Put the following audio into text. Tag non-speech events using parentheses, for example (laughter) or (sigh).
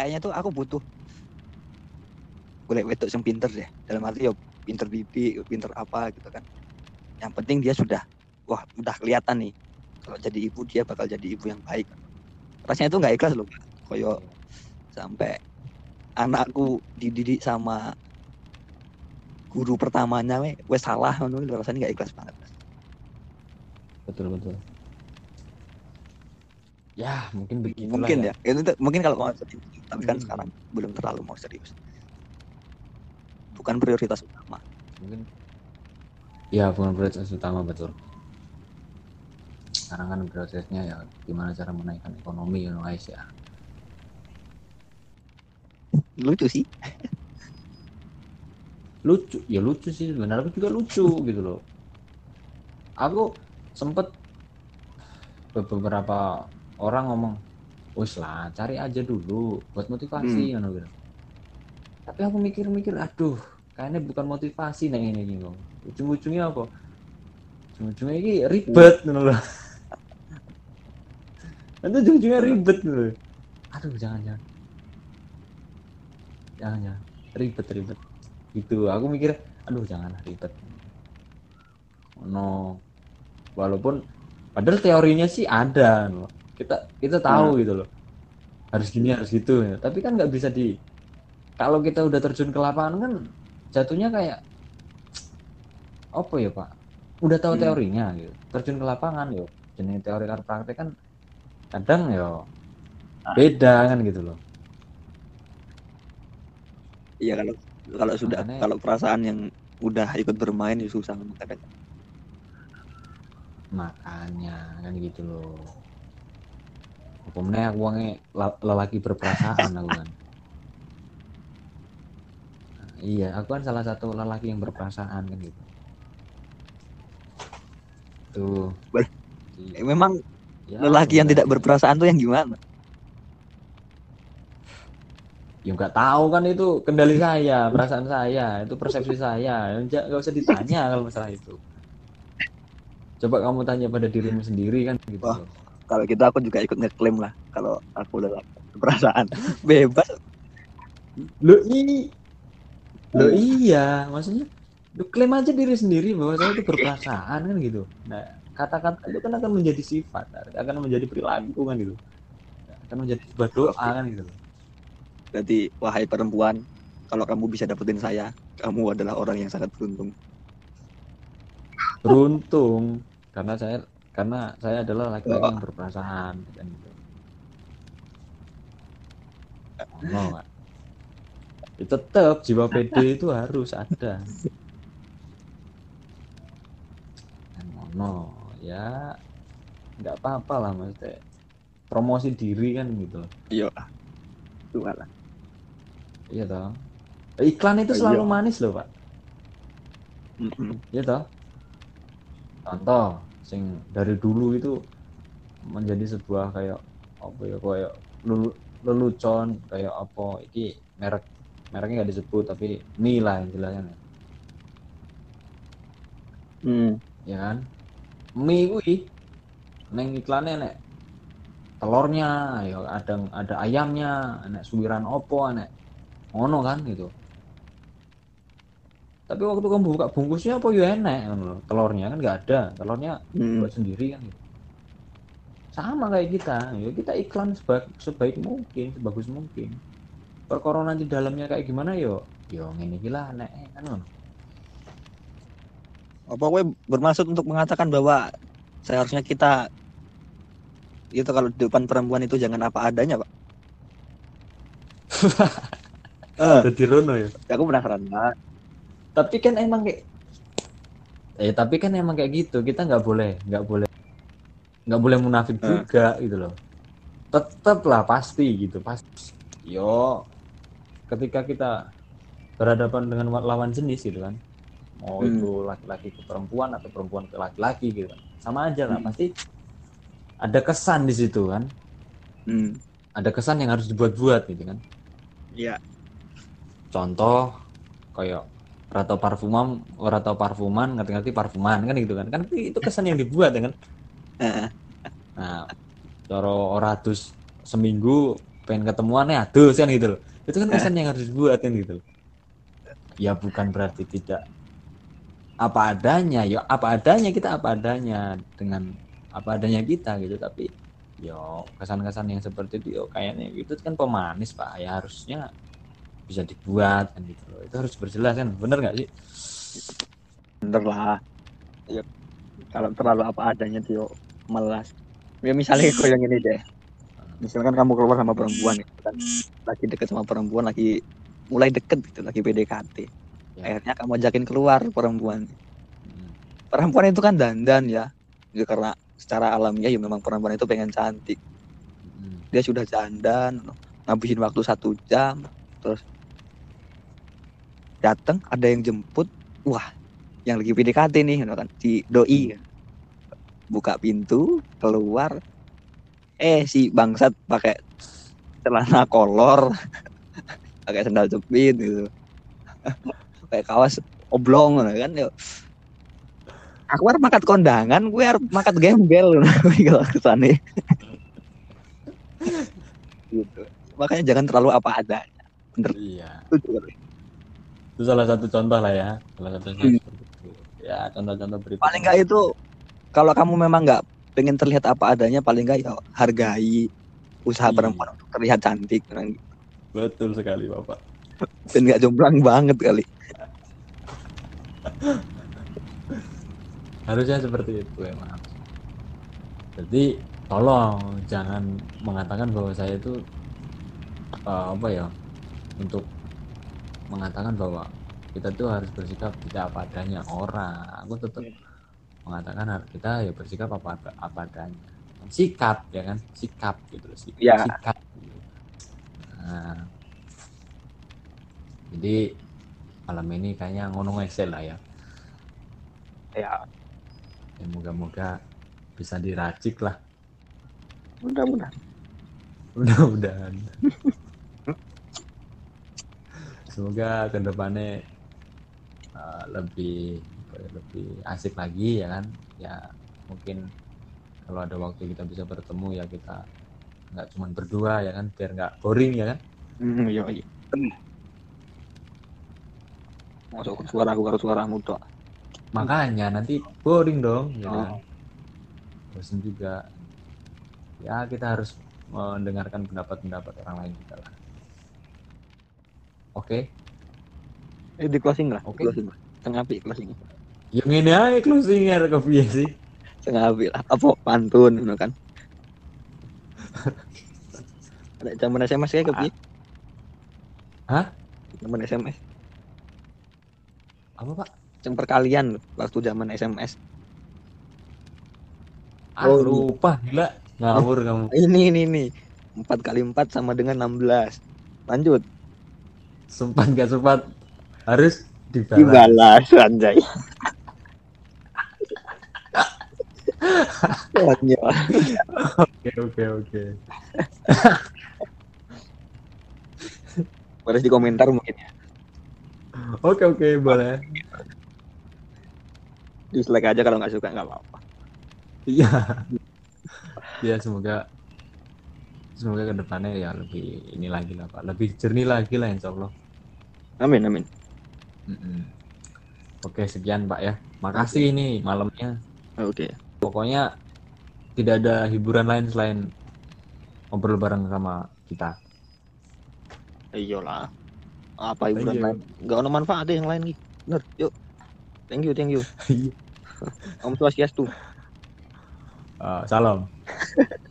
kayaknya tuh aku butuh. Boleh wedok yang pinter deh. Dalam arti ya pinter bibi pinter apa gitu kan. Yang penting dia sudah wah udah kelihatan nih. Kalau jadi ibu dia bakal jadi ibu yang baik. Rasanya itu nggak ikhlas loh koyo sampai anakku dididik sama guru pertamanya we wes salah rasanya nggak ikhlas banget. Betul betul ya mungkin begitu mungkin ya, itu tuh- mungkin kalau mau serius tapi kan Hmm. sekarang belum terlalu mau serius. Bukan prioritas utama. Mungkin. Ya bukan prioritas utama betul. Sekarang kan prosesnya ya gimana cara menaikkan ekonomi you know, guys ya. Lucu sih. Lucu ya lucu sih. Sebenarnya aku juga lucu gitu loh. Aku sempet be- beberapa orang ngomong wis lah cari aja dulu buat motivasi kan gitu. tapi aku mikir-mikir aduh kayaknya bukan motivasi nih ini gitu. Ujung-ujungnya apa? Ujung-ujungnya ini ribet gitu loh (laughs) nanti ujung-ujungnya ribet loh. aduh jangan jangan jangan jangan ribet ribet. Gitu aku mikir aduh jangan ribet. No walaupun padahal teorinya sih ada no. Kita kita tahu gitu loh. Harus gini harus gitu. Ya. tapi kan nggak bisa di kalau kita udah terjun ke lapangan kan jatuhnya kayak apa ya pak? Udah tahu Hmm. teorinya gitu. Terjun ke lapangan yo. Jenis teori karo praktek kan kadang yo beda kan gitu loh. Iya kalau kalau sudah Makanya- kalau perasaan yang udah ikut bermain ya susah. Makanya kan gitu loh hukumnya aku wangi lelaki berperasaan aku kan? Nah, iya aku kan salah satu lelaki yang berperasaan kan gitu. Tuh. Ber- Iya. Eh, memang Ya, lelaki yang sebenarnya. tidak berperasaan tuh yang gimana? Ya nggak tahu kan itu kendali saya perasaan saya itu persepsi saya. Nggak usah ditanya kalau masalah itu. Coba kamu tanya pada dirimu sendiri kan gitu. Wah. Kalau gitu aku juga ikut ngeklaim lah kalau aku udah berperasaan (laughs) bebas Lo i Lo iya, maksudnya lu klaim aja diri sendiri bahwa saya itu berperasaan kan gitu. Nah, kata-kata itu kan akan menjadi sifat, akan menjadi perilaku kan gitu. Akan menjadi sebuah doa kan gitu. berarti wahai perempuan kalau kamu bisa dapetin saya kamu adalah orang yang sangat beruntung Beruntung karena saya karena saya adalah laki-laki yang berperasaan kan gitu. Oh, Pak. Ya, tetap jiwa PD itu harus ada. Kan ngono ya. Nggak apa-apa lah maksudnya. Promosi diri kan gitu. Iya tuh lah. Iya toh. Iklan itu Oh, selalu iya. manis loh pak. Iya toh. Contoh sing dari dulu itu menjadi sebuah kayak apa ya kayak lelu- lelucon kayak apa iki merek mereknya nggak disebut tapi mie lah yang jelasnya Hmm. ya kan? Mie kuwi neng iklannya nek telurnya ya ada ada ayamnya nek suwiran opo nek ngono kan gitu tapi waktu kamu buka bungkusnya apa ya lho. telurnya kan nggak ada. Telurnya Hmm. buat sendiri kan gitu. sama kayak kita. Ya kita iklan sebaik, sebaik mungkin sebagus mungkin. Perkara nanti dalamnya kayak gimana yo yo ngene iki lah nek kan apa gue bermaksud untuk mengatakan bahwa seharusnya kita itu kalau di depan perempuan itu jangan apa adanya pak? (laughs) Eh, jadi rono ya? Aku penasaran banget tapi kan emang kayak eh tapi kan emang kayak gitu. Kita nggak boleh nggak boleh nggak boleh munafik Eh. juga gitu loh. Tetap lah pasti gitu. Pasti yo. Ketika kita berhadapan dengan lawan jenis gitu kan. Mau Hmm. itu laki-laki ke perempuan atau perempuan ke laki-laki gitu kan. Sama aja lah Hmm. pasti ada kesan di situ kan. Hmm. ada kesan yang harus dibuat-buat gitu kan. Iya. Contoh kayak rata parfuman rata parfuman ngerti-ngerti parfuman kan gitu kan. Kan itu kesan yang dibuat ya kan? Nah cara ratus seminggu pengen ketemuan ya aduh kan gitu loh. Itu kan kesan yang harus dibuat kan gitu loh. Ya bukan berarti tidak apa adanya ya apa adanya kita apa adanya dengan apa adanya kita gitu. Tapi yo kesan-kesan yang seperti itu yo kayaknya itu kan pemanis pak. Ya harusnya bisa dibuat kan gitu loh. Itu harus berjelas kan? Bener nggak sih? Bener lah. Ya kalau terlalu apa adanya Tio melas. Ya misalnya kau yang ini deh. Misalkan kamu keluar sama perempuan gitu kan. Lagi deket sama perempuan lagi mulai deket gitu lagi PDKT Ya. akhirnya kamu ajakin keluar perempuan. Hmm. perempuan itu kan dandan ya. Ya karena secara alamiah ya memang perempuan itu pengen cantik. Hmm. dia sudah dandan ngabisin waktu satu jam terus datang ada yang jemput wah yang lagi PDKT nih gitu kan si doi. Buka pintu keluar eh si bangsat pakai celana kolor (laughs) pakai sandal jepit gitu. (laughs) Pakai kawas oblong gitu kan yuk aku harus makat kondangan gue harus makat gembel (laughs) kalau ke sana gitu. Makanya jangan terlalu apa adanya iya. Setuju kali. Itu salah satu contoh lah ya. Salah satunya Hmm. seperti itu ya contoh-contoh berikutnya. Paling nggak itu kalau kamu memang nggak pengen terlihat apa adanya paling nggak ya hargai usaha Iya. perempuan untuk terlihat cantik. Kan. betul sekali bapak. Dan nggak jomplang banget kali. Harusnya seperti itu emang jadi tolong jangan mengatakan bahwa saya itu eh, apa ya untuk mengatakan bahwa kita tuh harus bersikap tidak apa adanya orang. Aku tetap mengatakan har- kita ya bersikap apa apa adanya. Sikap ya kan? Sikap gitu loh sikap, Ya. sikap gitu. nah. Jadi malam ini kayaknya ngono excel lah ya. Ya ya moga-moga bisa diracik lah. Mudah-mudahan. Mudah-mudahan (laughs) semoga ke depannya uh, lebih apa ya, lebih asik lagi ya kan? Ya mungkin kalau ada waktu kita bisa bertemu ya kita nggak cuma berdua ya kan? Biar nggak boring ya kan? Hmm, iya iya. Masuk suara aku karo suaramu tok. Makanya nanti boring dong ya Oh. kan? Bosan juga. Ya kita harus mendengarkan pendapat-pendapat orang lain juga lah oke. Eh di closing lah Oke. closing lah. Tengah api closing. Yang ini aja closing ya ke sih? Tengah api lah. Apa pantun gitu kan? (laughs) Ada zaman SMS kayak ke piye? Hah? zaman SMS apa pak? Yang perkalian waktu zaman SMS ah Oh, lupa gila. Ngawur kamu. ini ini ini. Empat kali empat sama dengan 16 lanjut sempat gak sempat harus dibalas. Dibalas anjay. Oke oke oke. Boleh di komentar mungkin ya. oke oke boleh. Dislike aja kalau nggak suka nggak apa-apa. iya. Ya semoga semoga ke depannya ya lebih ini lagi lah pak lebih jernih lagi lah insya Allah Amin amin. Mm-mm. oke sekian pak ya makasih ini malamnya Oke. pokoknya tidak ada hiburan lain selain ngobrol bareng sama kita Iyalah. Apa hiburan lain? Nggak ada manfaatnya yang lain gitu. Bener. Yuk. Thank you thank you. Iya. (laughs) Om Swastiastu. Eh, salam (laughs)